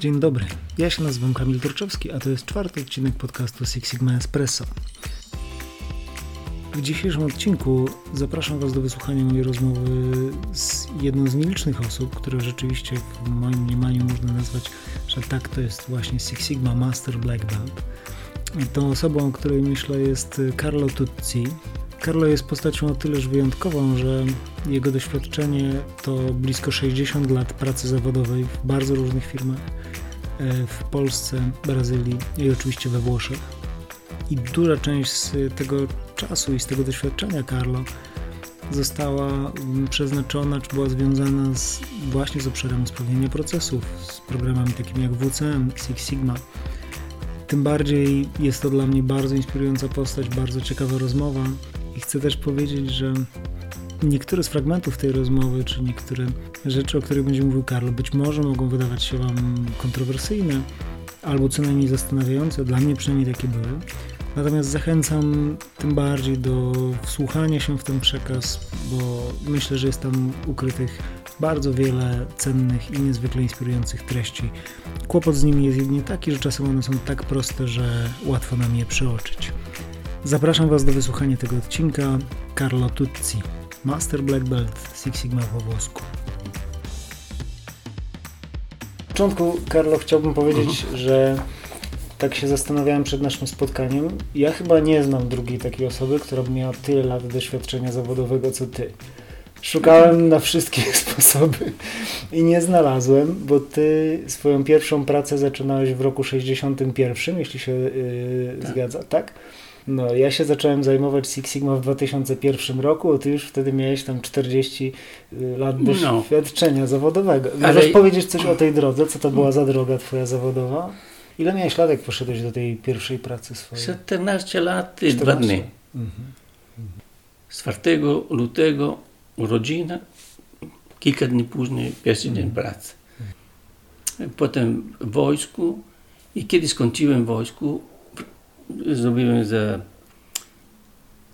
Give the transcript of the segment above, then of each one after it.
Dzień dobry, ja się nazywam Kamil Turczowski, a to jest czwarty odcinek podcastu Six Sigma Espresso. W dzisiejszym odcinku zapraszam Was do wysłuchania mojej rozmowy z jedną z nielicznych osób, które rzeczywiście w moim mniemaniu można nazwać, że tak to jest właśnie Six Sigma Master Black Belt. Tą osobą, o której myślę jest Carlo Tuzzi. Carlo jest postacią o tyleż wyjątkową, że jego doświadczenie to blisko 60 lat pracy zawodowej w bardzo różnych firmach e, w Polsce, Brazylii i oczywiście we Włoszech. I duża część z tego czasu i z tego doświadczenia Carlo została przeznaczona, czy była związana z, właśnie z obszarem usprawnienia procesów, z programami takimi jak WCM, Six Sigma. Tym bardziej jest to dla mnie bardzo inspirująca postać, bardzo ciekawa rozmowa i chcę też powiedzieć, że niektóre z fragmentów tej rozmowy, czy niektóre rzeczy, o których będzie mówił Karlo, być może mogą wydawać się Wam kontrowersyjne, albo co najmniej zastanawiające, dla mnie przynajmniej takie były. Natomiast zachęcam tym bardziej do wsłuchania się w ten przekaz, bo myślę, że jest tam ukrytych bardzo wiele cennych i niezwykle inspirujących treści. Kłopot z nimi jest jedynie taki, że czasem one są tak proste, że łatwo nam je przeoczyć. Zapraszam Was do wysłuchania tego odcinka Carlo Tuzzi, Master Black Belt Six Sigma po włosku. W początku, Carlo, chciałbym powiedzieć, mhm. że tak się zastanawiałem przed naszym spotkaniem. Ja chyba nie znam drugiej takiej osoby, która by miała tyle lat doświadczenia zawodowego co Ty. Szukałem na wszystkie sposoby i nie znalazłem, bo ty swoją pierwszą pracę zaczynałeś w roku 61, jeśli się yy, tak. zgadza, tak? No, ja się zacząłem zajmować Six Sigma w 2001 roku, a ty już wtedy miałeś tam 40 y, lat no. doświadczenia no. zawodowego. Możesz Ale... powiedzieć coś o tej drodze? Co to była za droga twoja zawodowa? Ile miałeś lat, jak poszedłeś do tej pierwszej pracy swojej? 14 lat i dwa dni. Mhm. Z 4 lutego urodzina, kilka dni później pierwszy mhm. dzień pracy. Potem w wojsku i kiedy skończyłem w wojsku, zrobiłem za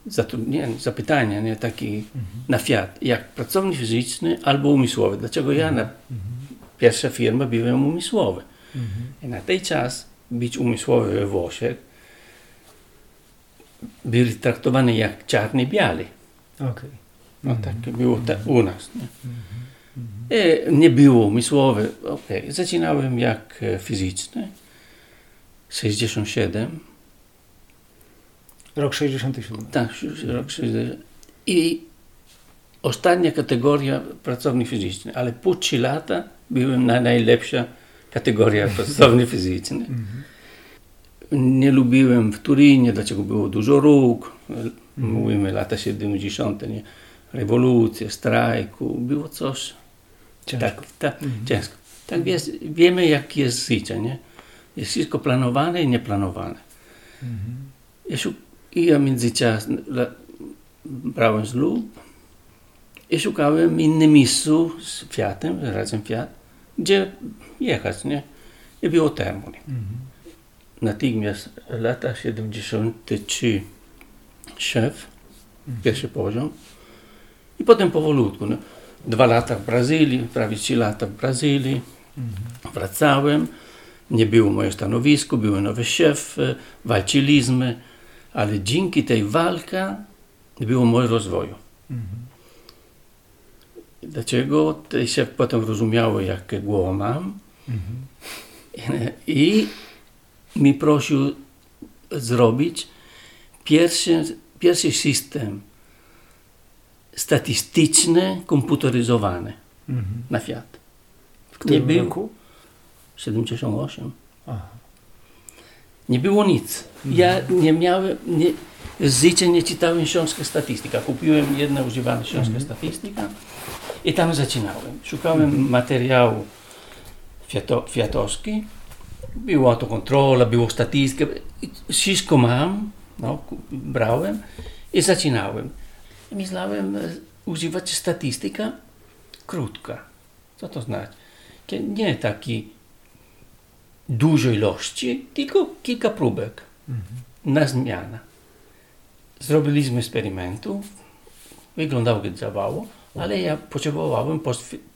zatrudnienie, zapytania, nie, taki mhm. na Fiat, jak pracownik fizyczny albo umysłowy. Dlaczego ja na mhm. pierwsza firma byłem umysłowy. Mhm. I na tej czas być umysłowy we Włoszech byli traktowani jak czarny i biały. Okay. No tak było ta, u nas. Nie? I nie było umysłowe. Okay. Zaczynałem jak fizyczny. 67 Rok 67. Tak, rok 67. I ostatnia kategoria pracownik fizyczny, ale po 3 lata byłem na najlepsza kategoria pracownik fizyczny. Mhm. Nie lubiłem w Turynie, dlaczego było dużo róg. Mhm. Mówimy lata 70. Nie? Rewolucja, strajku, było coś. Ciężko. Tak, tak, mhm. ciężko. Tak jest, wiemy jak jest życie, nie? Jest wszystko planowane i nieplanowane. Mhm. Ja i ja międzyczas brałem ślub i szukałem innym miejscu z Fiatem, razem Fiat, gdzie jechać, nie? I było Termoli. Mhm. Natychmiast lata 73 szef, mhm. pierwszy poziom i potem powolutku. No. Dwa lata w Brazylii, prawie trzy lata w Brazylii. Mhm. Wracałem, nie było moje stanowisko, był nowy szef, walczyliśmy ale dzięki tej walce było moje rozwoju. Mhm. Dlaczego? Ten szef potem rozumiał, jakie głowę mam mhm. i mi prosił zrobić pierwszy, pierwszy system statystyczny, komputeryzowany mhm. na Fiat. W którym Nie roku? 78. Aha. Nie było nic. Ja nie miałem, nie, z życia nie czytałem książki statystyka. Kupiłem jedną używaną książkę mhm. statystyka i tam zaczynałem. Szukałem mhm. materiału fiato, fiatowski. Była autokontrola, było statystyka. Wszystko mam, no, brałem i zaczynałem. Myślałem, używać statystyka krótka. Co to znaczy? Nie taki dużej ilości, tylko kilka próbek mhm. na zmianę. Zrobiliśmy eksperymentu, wyglądało jak działało, ale ja potrzebowałem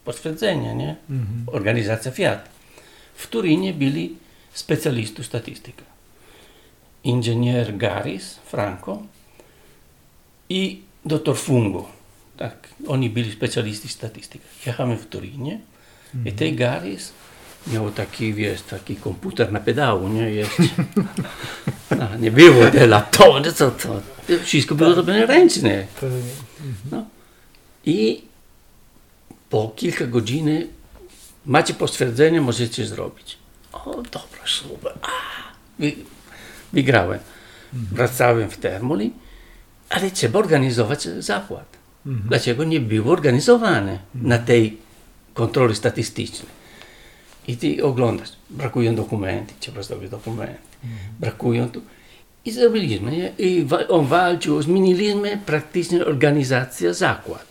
potwierdzenia, nie? Mhm. Organizacja Fiat. w Turynie byli specjalistów statystyka. Inżynier Garis Franco i doktor Fungo. Tak, oni byli specjaliści statystyka. Jechamy w Turynie i ten Garis miał taki, wiesz, taki komputer na pedału, nie? Jeszcze. No, nie było te laptopy, co to? Wszystko było robione ręcznie. To, No. I po kilka godzin macie potwierdzenie, możecie zrobić. O, dobra, super. A, wy, wygrałem. Wracałem w Termoli, ale trzeba organizować zakład. Dlaczego nie było organizowane na tej kontroli statystycznej? I ty oglądasz, brakują dokumenty, trzeba zrobić dokumenty, brakują tu. I zrobiliśmy, nie? I on walczył, zmieniliśmy praktycznie organizację zakład.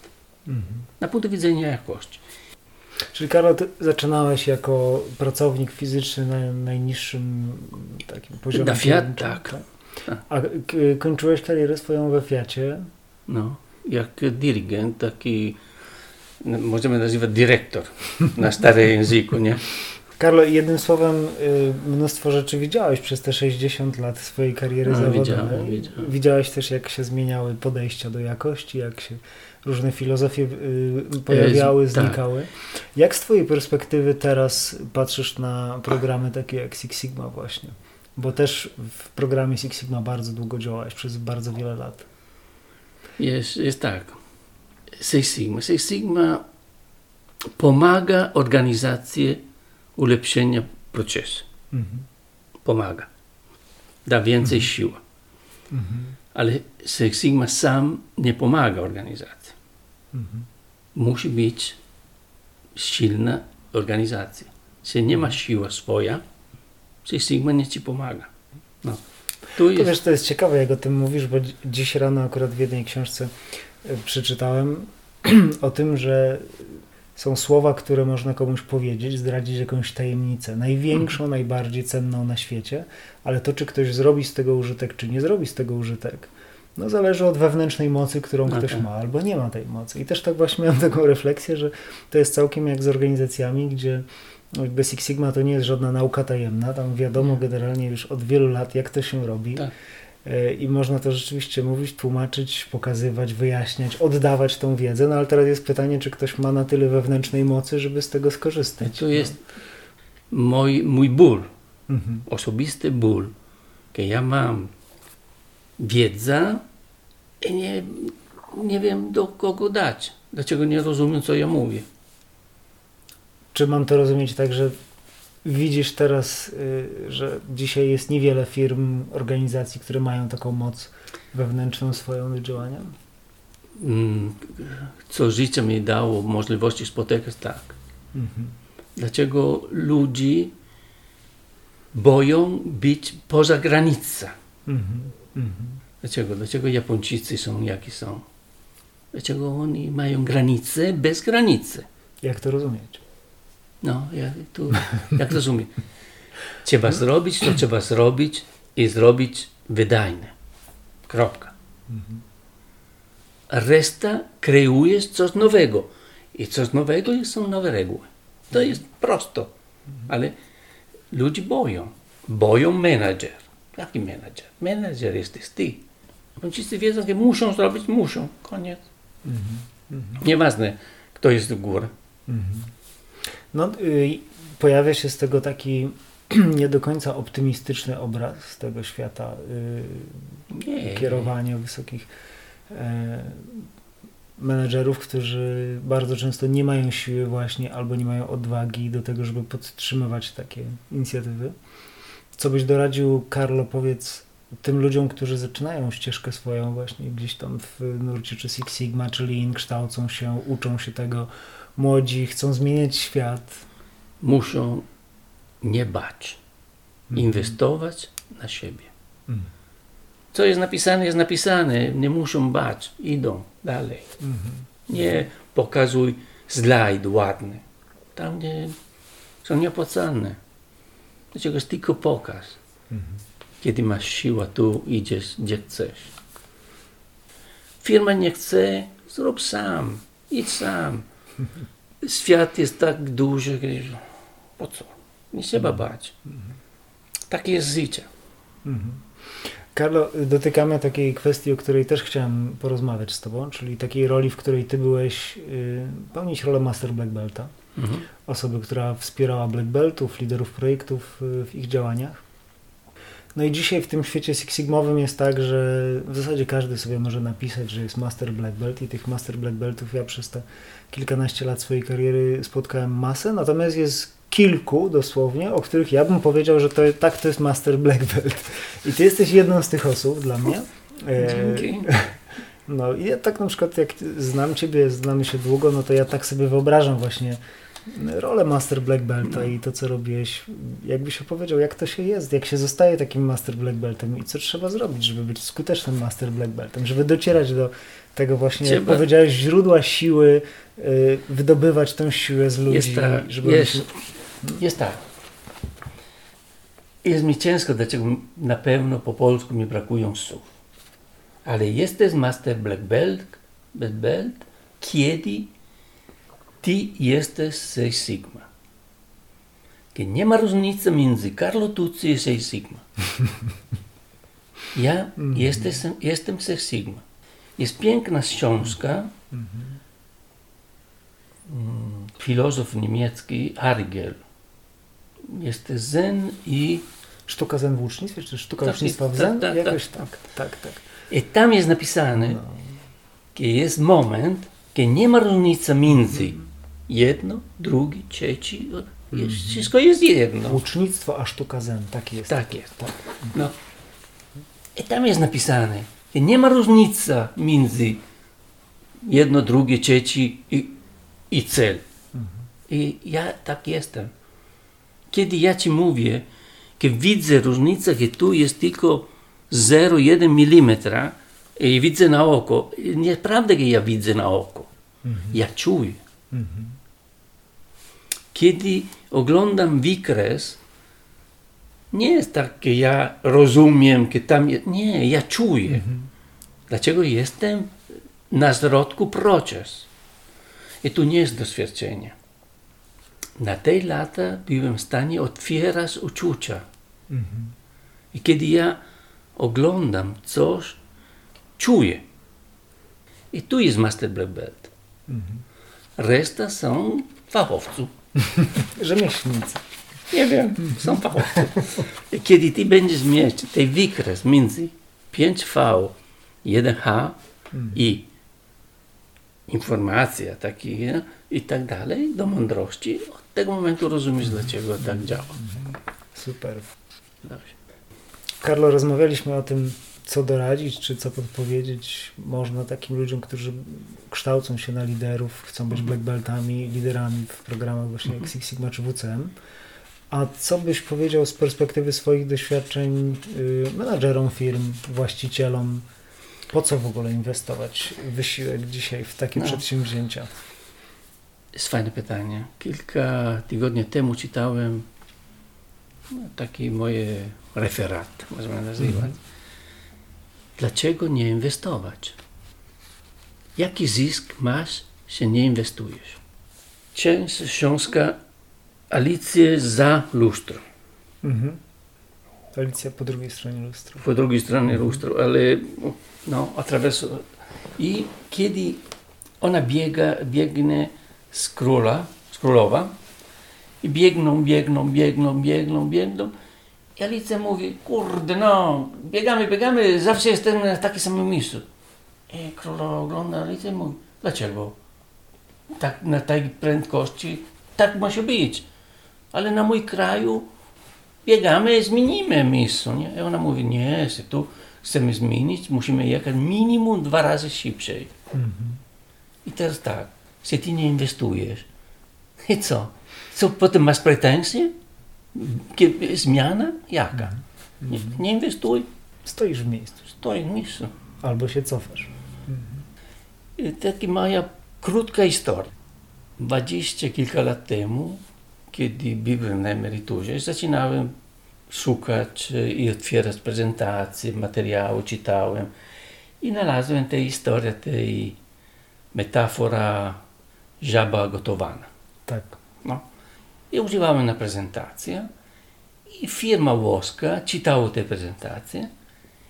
Na punktu widzenia jakości. Czyli Karol, zaczynałeś jako pracownik fizyczny na najniższym takim poziomie. Na Fiat, tak. Tak. A kończyłeś karierę swoją we Fiacie. No, jak dyrygent, taki, możemy nazywać dyrektor na starym języku, nie? Karlo, jednym słowem, y, mnóstwo rzeczy widziałeś przez te 60 lat swojej kariery No, zawodowej. widziałem, widziałem. Widziałeś też, jak się zmieniały podejścia do jakości, jak się różne filozofie y, pojawiały, Jezu, tak. znikały. Jak z Twojej perspektywy teraz patrzysz na programy takie jak Six Sigma właśnie? Bo też w programie Six Sigma bardzo długo działałeś, przez bardzo wiele lat. Jest, jest tak. Six Sigma. Six Sigma pomaga organizacji ulepszenia procesu. Mhm. Pomaga. Da więcej siły. Mhm. Ale Six Sigma sam nie pomaga organizacji. Mhm. Musi być silna organizacja. Jeśli nie ma siły swoja, Six Sigma nie ci pomaga. No. Tu To jest, wiesz, to jest ciekawe, jak o tym mówisz, bo dzi- dziś rano akurat w jednej książce przeczytałem o tym, że są słowa, które można komuś powiedzieć, zdradzić jakąś tajemnicę, największą, najbardziej cenną na świecie, ale to, czy ktoś zrobi z tego użytek, czy nie zrobi z tego użytek, no zależy od wewnętrznej mocy, którą No ktoś tak. ma, albo nie ma tej mocy. I też tak właśnie miałem taką refleksję, że to jest całkiem jak z organizacjami, gdzie jakby Six Sigma to nie jest żadna nauka tajemna, tam wiadomo generalnie już od wielu lat, jak to się robi. Tak. E, I można to rzeczywiście mówić, tłumaczyć, pokazywać, wyjaśniać, oddawać tą wiedzę, no ale teraz jest pytanie, czy ktoś ma na tyle wewnętrznej mocy, żeby z tego skorzystać. to jest mój, mój ból, Mhm. osobisty ból, że ja mam wiedzę i nie, nie wiem do kogo dać. Dlaczego nie rozumiem, co ja mówię. Czy mam to rozumieć tak, że widzisz teraz, y, że dzisiaj jest niewiele firm, organizacji, które mają taką moc wewnętrzną swoją do działania? Mm, Co życie mi dało, możliwości spotykać, tak. Mhm. Dlaczego ludzi boją być poza granicą? Mhm. Mhm. Dlaczego? Dlaczego Japończycy są jaki są? Dlaczego oni mają granice bez granicy? Jak to rozumieć? No, ja tu, jak rozumiem. Trzeba zrobić, to trzeba zrobić i zrobić wydajne. Kropka. Mhm. Reszta kreujesz coś nowego. I coś nowego są nowe reguły. To jest prosto. Ale ludzie boją. Boją menadżer. Jaki menadżer? Menadżer jesteś ty. Wszyscy wiedzą, że muszą zrobić, muszą. Koniec. Mhm. Mhm. Nieważne, kto jest w górę. Mhm. No, y, pojawia się z tego taki nie do końca optymistyczny obraz z tego świata y, kierowania wysokich e, menedżerów, którzy bardzo często nie mają siły właśnie albo nie mają odwagi do tego, żeby podtrzymywać takie inicjatywy. Co byś doradził, Karlo, powiedz tym ludziom, którzy zaczynają ścieżkę swoją właśnie gdzieś tam w nurcie czy Six Sigma, czy Lean, kształcą się, uczą się tego, młodzi, chcą zmieniać świat. Muszą nie bać. Inwestować na siebie. Mhm. Co jest napisane, jest napisane. Nie muszą bać. Idą dalej. Mhm. Nie pokazuj slajd ładny. Tam nie, są nieopłacalne. Dlaczego jest tylko pokaz. Mhm. Kiedy masz siłę, tu idziesz, gdzie chcesz. Firma nie chce, zrób sam. Idź sam. Świat jest tak duży, że po co? Nie trzeba bać. Takie jest życie. Mhm. Karlo, dotykamy takiej kwestii, o której też chciałem porozmawiać z Tobą, czyli takiej roli, w której Ty byłeś, y, pełnić rolę Master Black Belta, Mhm. osoby, która wspierała Black Beltów, liderów projektów y, w ich działaniach. No i dzisiaj w tym świecie Six Sigmowym jest tak, że w zasadzie każdy sobie może napisać, że jest Master Black Belt i tych Master Black Beltów ja przez te kilkanaście lat swojej kariery spotkałem masę, natomiast jest kilku dosłownie, o których ja bym powiedział, że to tak to jest Master Black Belt. I Ty jesteś jedną z tych osób dla mnie. E, Dzięki. No i ja tak na przykład jak znam Ciebie, znamy się długo, no to ja tak sobie wyobrażam właśnie rolę Master Black Belta i to, co robiłeś. Jakbyś opowiedział, jak to się jest, jak się zostaje takim Master Black Beltem i co trzeba zrobić, żeby być skutecznym Master Black Beltem, żeby docierać do tego właśnie, jak Trzeba- powiedziałeś, źródła siły, y, wydobywać tę siłę z ludzi, Jest tak, żeby jest, oni jest tak. Jest mi ciężko, dlaczego na pewno po polsku mi brakują słów. Ale jesteś master black belt, black belt kiedy ty jesteś Six Sigma. Kiedy nie ma różnicy między Carlo Tucci i Six Sigma. Ja jestem, jestem Six Sigma. Jest piękna książka mm, filozof niemiecki Argel. Jest zen i, Sztuka zen w łucznictwie, czy sztuka Tak, łucznictwa w tak, zen? tak, Jakoś tak, tak, tak. i tam jest napisane, No. że jest moment, kiedy nie ma różnicy między jedno, drugi, trzeci, jest, wszystko jest jedno. Łucznictwo, a sztuka zen, tak jest. Tak jest. Tak. No. I tam jest napisane, nie ma różnicy między jedno, drugie, trzeci i, i cel. I ja tak jestem. Kiedy ja ci mówię, że widzę różnicę, że tu jest tylko 0,1 mm i widzę na oko, nieprawda, że ja widzę na oko. Ja czuję. Mhm. Kiedy oglądam wykres, nie jest tak, że ja rozumiem, że tam jest. Nie, ja czuję. Dlaczego jestem na środku proces. I tu nie jest doświadczenie. Na te lata byłem w stanie otwierać uczucia. Mhm. I kiedy ja oglądam coś, czuję. I tu jest Master Black Belt. Mhm. Reszta są fachowców. Rzemieślnicy. Nie wiem, są fachowcy. I Kiedy ty będziesz mieć ten wykres między 5V, 1H i informacja taki, nie? i tak dalej, do mądrości, od tego momentu rozumiesz, dlaczego tak działa. Super. Dobrze. Karlo, rozmawialiśmy o tym, co doradzić, czy co podpowiedzieć można takim ludziom, którzy kształcą się na liderów, chcą być black beltami, liderami w programach właśnie jak Six Sigma czy WCM. A co byś powiedział z perspektywy swoich doświadczeń y, menadżerom firm, właścicielom? Po co w ogóle inwestować wysiłek dzisiaj w takie No. przedsięwzięcia? Jest fajne pytanie. Kilka tygodni temu czytałem taki moje referat, możemy nazywać. Dlaczego nie inwestować? Jaki zysk masz, się nie inwestujesz? Część książka Alicję za lustro. Mhm. Alicja po drugiej stronie lustra. Po drugiej stronie lustro, ale no, attraverso. I kiedy ona biega, biegnie z króla, z królowa i biegną, biegną, biegną, biegną, biegną i Alicja mówi, kurde no, biegamy, biegamy, zawsze jestem na takim samym miejscu. I królowa ogląda Alicję i mówi, dlaczego? Tak, na tej prędkości tak musi być. Ale na mój kraju biegamy, zmienimy miejsce. Nie? I ona mówi, nie, tu chcemy zmienić, musimy jechać minimum dwa razy szybciej. Mhm. I teraz tak, jeśli ty nie inwestujesz, i co? Co potem masz pretensje? Zmiana? Jaka? Nie, nie inwestuj, Stoisz w miejscu. stoi w miejscu. Albo się cofasz. I Taka moja krótka historia. Dwadzieścia kilka lat temu, kiedy byłem na emeryturze, zaczynałem szukać i otwierać prezentacje, materiały, czytałem i znalazłem tę historię, tej metafora żaba gotowana. Tak. No. I używamy na prezentację. I firma włoska czytała te prezentacje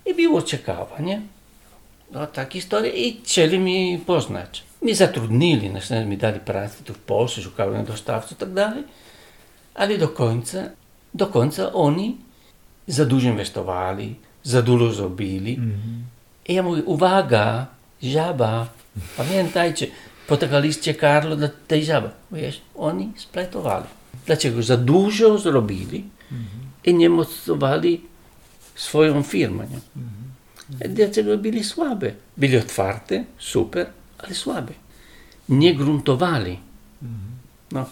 i było ciekawe, nie? No, tak historia i chcieli mi poznać. Mi zatrudnili, na szczęście mi dali pracę tu w Polsce, szukałem dostawców i tak dalej, ale do końca, do końca oni za dużo inwestowali, za dużo zrobili. Mhm. I ja mówię, uwaga, żaba, pamiętajcie, poczekaliście Karlo dla tej żaby. Wiesz, oni splajtowali. Dlaczego? Za dużo zrobili i nie mocowali swoją firmę. Nie? I Dlaczego byli słabe? Byli otwarte, super, ale słabe. Nie gruntowali. No.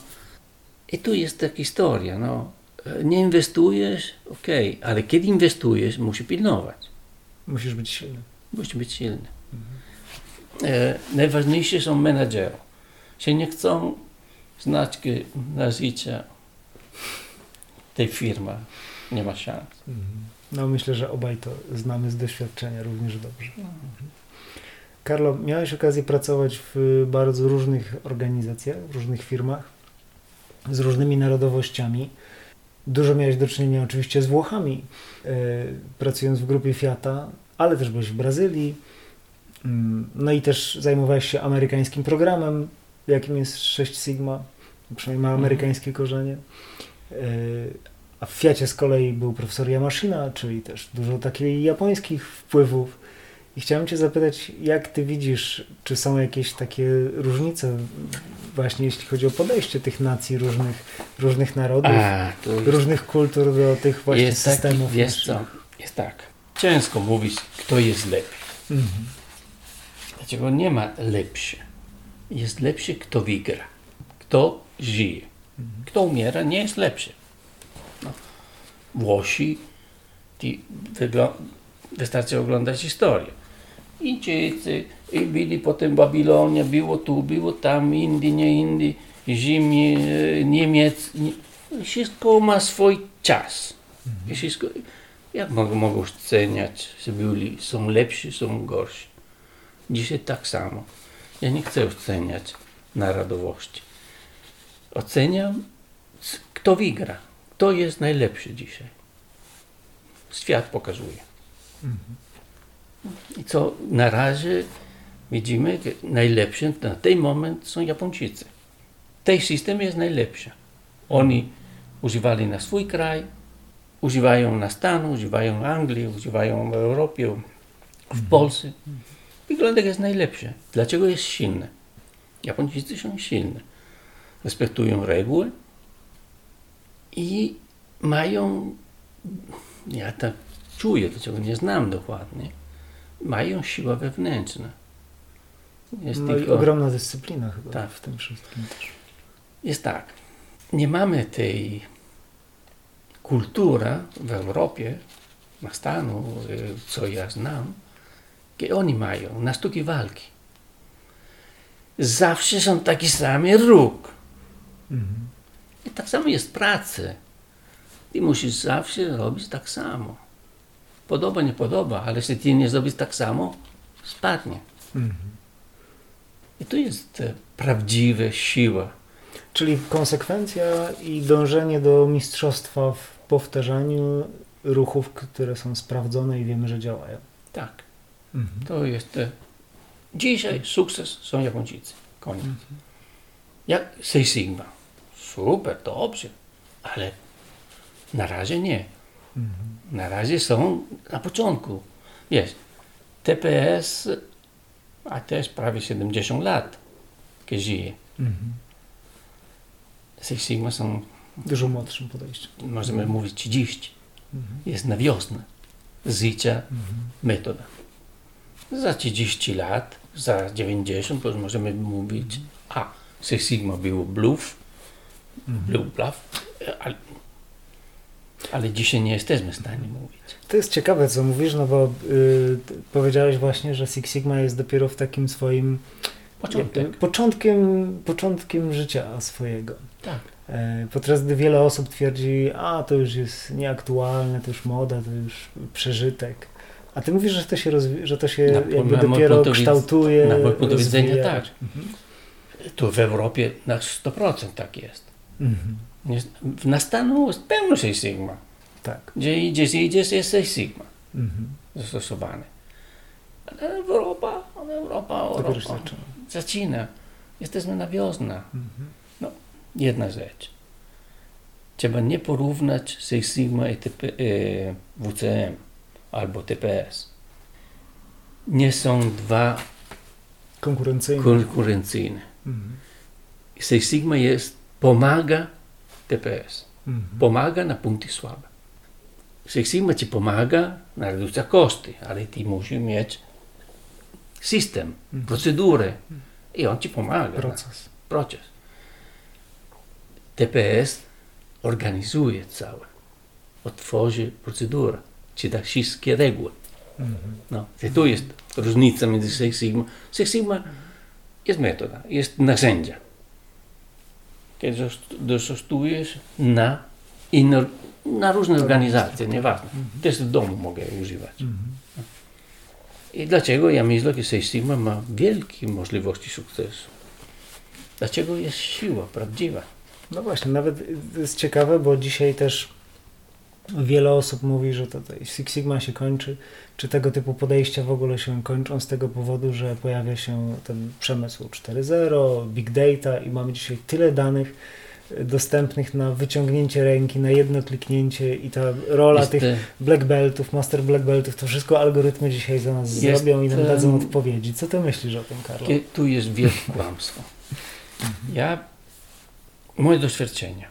I tu jest ta historia. No. Nie inwestujesz, okej, ale kiedy inwestujesz, musisz pilnować. Musisz być silny. Musi być silny. E, najważniejsze są menadżerzy. Się nie chcą znać nazwiska tej firmy. Nie ma szans. No myślę, że obaj to znamy z doświadczenia również dobrze. Karlo, miałeś okazję pracować w bardzo różnych organizacjach, w różnych firmach, z różnymi narodowościami. Dużo miałeś do czynienia oczywiście z Włochami, e, pracując w grupie Fiata, ale też byłeś w Brazylii. Mm, No i też zajmowałeś się amerykańskim programem, jakim jest 6 Sigma, przynajmniej ma amerykańskie korzenie. E, A w Fiacie z kolei był profesor Yamashina, czyli też dużo takich japońskich wpływów. I chciałem Cię zapytać, jak Ty widzisz, czy są jakieś takie różnice właśnie jeśli chodzi o podejście tych nacji różnych, różnych narodów, A, jest, różnych kultur do tych właśnie jest taki, systemów? wiesz co, jest tak. Ciężko mówić, kto jest lepiej. Mhm. Dlaczego nie ma lepszy? Jest lepszy, kto wygra. Kto żyje. Kto umiera, nie jest lepszy. No. Włosi, wyglo- wystarczy oglądać historię. I Czesi, i byli potem Babilonia, było tu, było tam, Indii, nie Indii, Rzymie, Niemiec. Nie, wszystko ma swój czas. I wszystko, jak mogą, mogą oceniać, że byli, są lepsi, są gorsi? Dzisiaj tak samo. Ja nie chcę oceniać narodowości. Oceniam, kto wygra. Kto jest najlepszy dzisiaj. Świat pokazuje. I co na razie widzimy, najlepszy na ten moment są Japończycy. Ten system jest najlepszy. Oni używali na swój kraj, używają na Stanu, używają Anglii, używają w Europie, w Polsce. Wygląda, że jest najlepszy. Dlaczego jest silny? Japończycy są silni. Respektują reguły i mają, ja tak czuję, dlaczego nie znam dokładnie, mają siłę wewnętrzną. Jest, No i tylko, ogromna dyscyplina chyba Tak. w tym wszystkim też. jest tak, nie mamy tej kultury w Europie, na Stanu, co ja znam, jakie oni mają na sztuki walki. Zawsze są taki samy ruch. Mhm. I tak samo jest w pracy. Ty musisz zawsze robić tak samo. Podoba, nie podoba, ale jeśli ty nie zrobisz tak samo, spadnie. Mhm. I to jest e, prawdziwa siła. Czyli konsekwencja i dążenie do mistrzostwa w powtarzaniu ruchów, które są sprawdzone i wiemy, że działają. Tak, Mhm. to jest. e, Dzisiaj sukces są Japończycy. Koniec. Jak Six Sigma. Super, dobrze, ale na razie nie. Mhm. Na razie są na początku. Wiesz, TPS, a też prawie 70 lat, kiedy żyje. Mhm. Six Sigma są, Dużo młodszym podejściem. możemy mówić 30. Mhm. Jest na wiosnę życia Mhm. metoda. Za 30 lat, za 90 to możemy mówić, a Six Sigma było bluff, Mhm. bluff, bluff, ale, ale dzisiaj nie jesteśmy w stanie mówić. To jest ciekawe, co mówisz, no bo y, powiedziałeś właśnie, że Six Sigma jest dopiero w takim swoim Początek. początkiem, początkiem życia swojego. Tak. E, Podczas gdy wiele osób twierdzi, a to już jest nieaktualne, to już moda, to już przeżytek. A ty mówisz, że to się, że to się Na- jakby na dopiero kształtuje. na mój punkt widzenia tak. Mhm. Tu w Europie na 100% tak jest. Mhm. Nie, w nastanu jest pełno Six Sigma. Tak. Gdzie idziesz, idziesz, jest Six Sigma Mhm. zastosowany. Ale Europa, Europa, Europa. zaczyna. Zaczyna. Jesteśmy na wiosnę. Mhm. Jedna rzecz. Trzeba nie porównać Six Sigma i TP, e, WCM albo TPS. Nie są dwa Konkurencyjny. konkurencyjne. Mhm. Six Sigma jest, pomaga TPS. Mhm. Pomaga na punkty słabe. Six Sigma ci pomaga na redukcja koszty, ale ty musisz mieć system, Mhm. procedurę i on ci pomaga. Proces. proces. TPS organizuje całe, otworzy procedurę, ci da wszystkie reguły. Mhm. No, i tu jest różnica między Six Sigma. Six Sigma jest metoda, jest narzędzia. Kiedy zastosujesz na, inne, na różne organizacje, nieważne. Też w domu mogę używać. Mhm. I dlaczego ja myślę, że Six Sigma ma wielkie możliwości sukcesu? Dlaczego jest siła prawdziwa? No właśnie, nawet jest ciekawe, bo dzisiaj też wiele osób mówi, że to, to Six Sigma się kończy, czy tego typu podejścia w ogóle się kończą z tego powodu, że pojawia się ten przemysł 4.0, big data i mamy dzisiaj tyle danych y, dostępnych na wyciągnięcie ręki, na jedno kliknięcie i ta rola Jest, tych e, black beltów, master black beltów, to wszystko algorytmy dzisiaj za nas Jest, zrobią i nam em, dadzą odpowiedzi. Co ty myślisz o tym, Karlo? Kie- Tu jest wielkie kłamstwo. Ja, moje doświadczenie.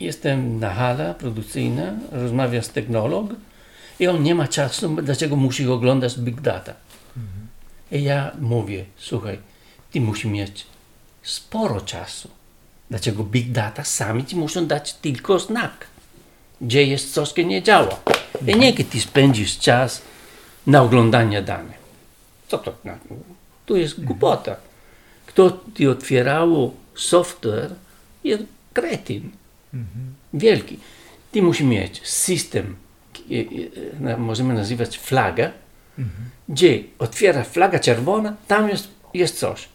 Jestem na hala produkcyjna, rozmawiam z technolog i on nie ma czasu, dlaczego musi oglądać big data. I ja mówię, słuchaj, ty musisz mieć sporo czasu. Dlaczego big data sami ci muszą dać tylko znak, gdzie jest coś, co nie działa. I nie, kiedy ty spędzisz czas na oglądanie danych. Co to? na- Tu jest głupota. Kto ci otwierał software, jest kretyn. Mhm. Wielki. Ty musisz mieć system, e, e, na- możemy nazywać flagę, Mhm. gdzie otwiera flaga czerwona, tam jest, jest coś.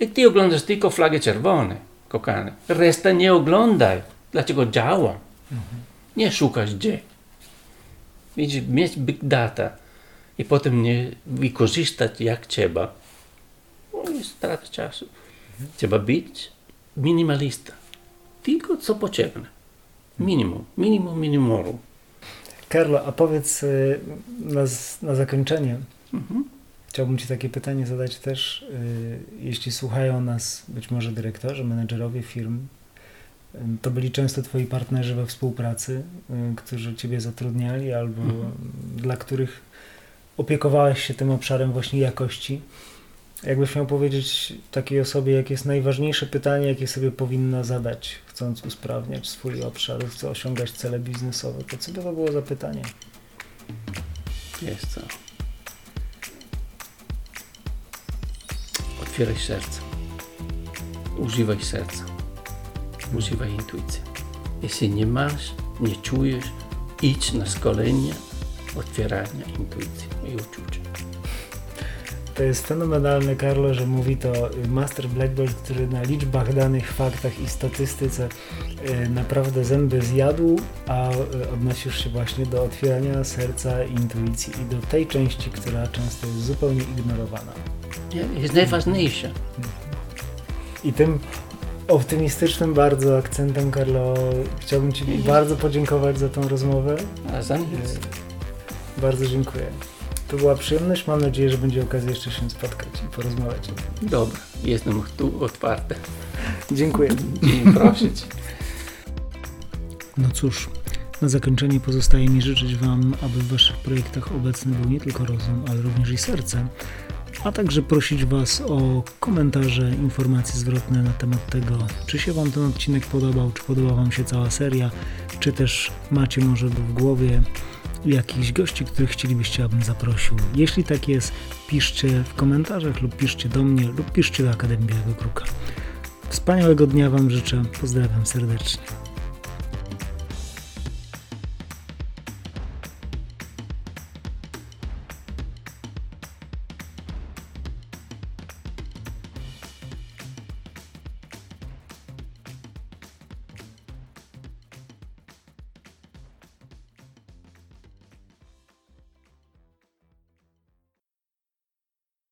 I ty oglądasz tylko flagę czerwone, kokane. Reszta nie oglądaj. Dlaczego działa? Nie szukasz gdzie. Widzisz, mieć big data i potem nie wykorzystać jak trzeba, no jest strata czasu. Trzeba być minimalista. Tylko co potrzebne. Minimum, minimum, minimum. Karlo, a powiedz y, na, na zakończenie, Mhm. chciałbym Ci takie pytanie zadać też, y, jeśli słuchają nas być może dyrektorzy, menedżerowie firm, y, to byli często Twoi partnerzy we współpracy, którzy Ciebie zatrudniali albo Mhm. dla których opiekowałeś się tym obszarem właśnie jakości. Jakbyś miał powiedzieć takiej osobie, jakie jest najważniejsze pytanie, jakie sobie powinna zadać, chcąc usprawniać swój obszar, chce osiągać cele biznesowe, to co by to było za pytanie? Jest co. Otwieraj serce. Używaj serca. Używaj intuicji. Jeśli nie masz, nie czujesz, idź na szkolenie otwierania intuicji i uczucia. To jest fenomenalne, Karlo, że mówi to Master Black Belt, który na liczbach, danych, faktach i statystyce y, naprawdę zęby zjadł, a y, odnosisz się właśnie do otwierania serca i intuicji i do tej części, która często jest zupełnie ignorowana. Jest najważniejsze. I tym optymistycznym bardzo akcentem, Karlo, chciałbym Ci bardzo podziękować za tą rozmowę. A za nic. Y, Bardzo dziękuję. To była przyjemność. Mam nadzieję, że będzie okazja jeszcze się spotkać i porozmawiać. Dobra, jestem tu otwarty. Dziękuję. I cię. No cóż, na zakończenie pozostaje mi życzyć Wam, aby w Waszych projektach obecny był nie tylko rozum, ale również i serce, a także prosić Was o komentarze, informacje zwrotne na temat tego, czy się Wam ten odcinek podobał, czy podoba Wam się cała seria, czy też macie może w głowie jakichś gości, których chcielibyście, abym zaprosił. Jeśli tak jest, piszcie w komentarzach lub piszcie do mnie lub piszcie do Akademii Białego Kruka. Wspaniałego dnia Wam życzę. Pozdrawiam serdecznie.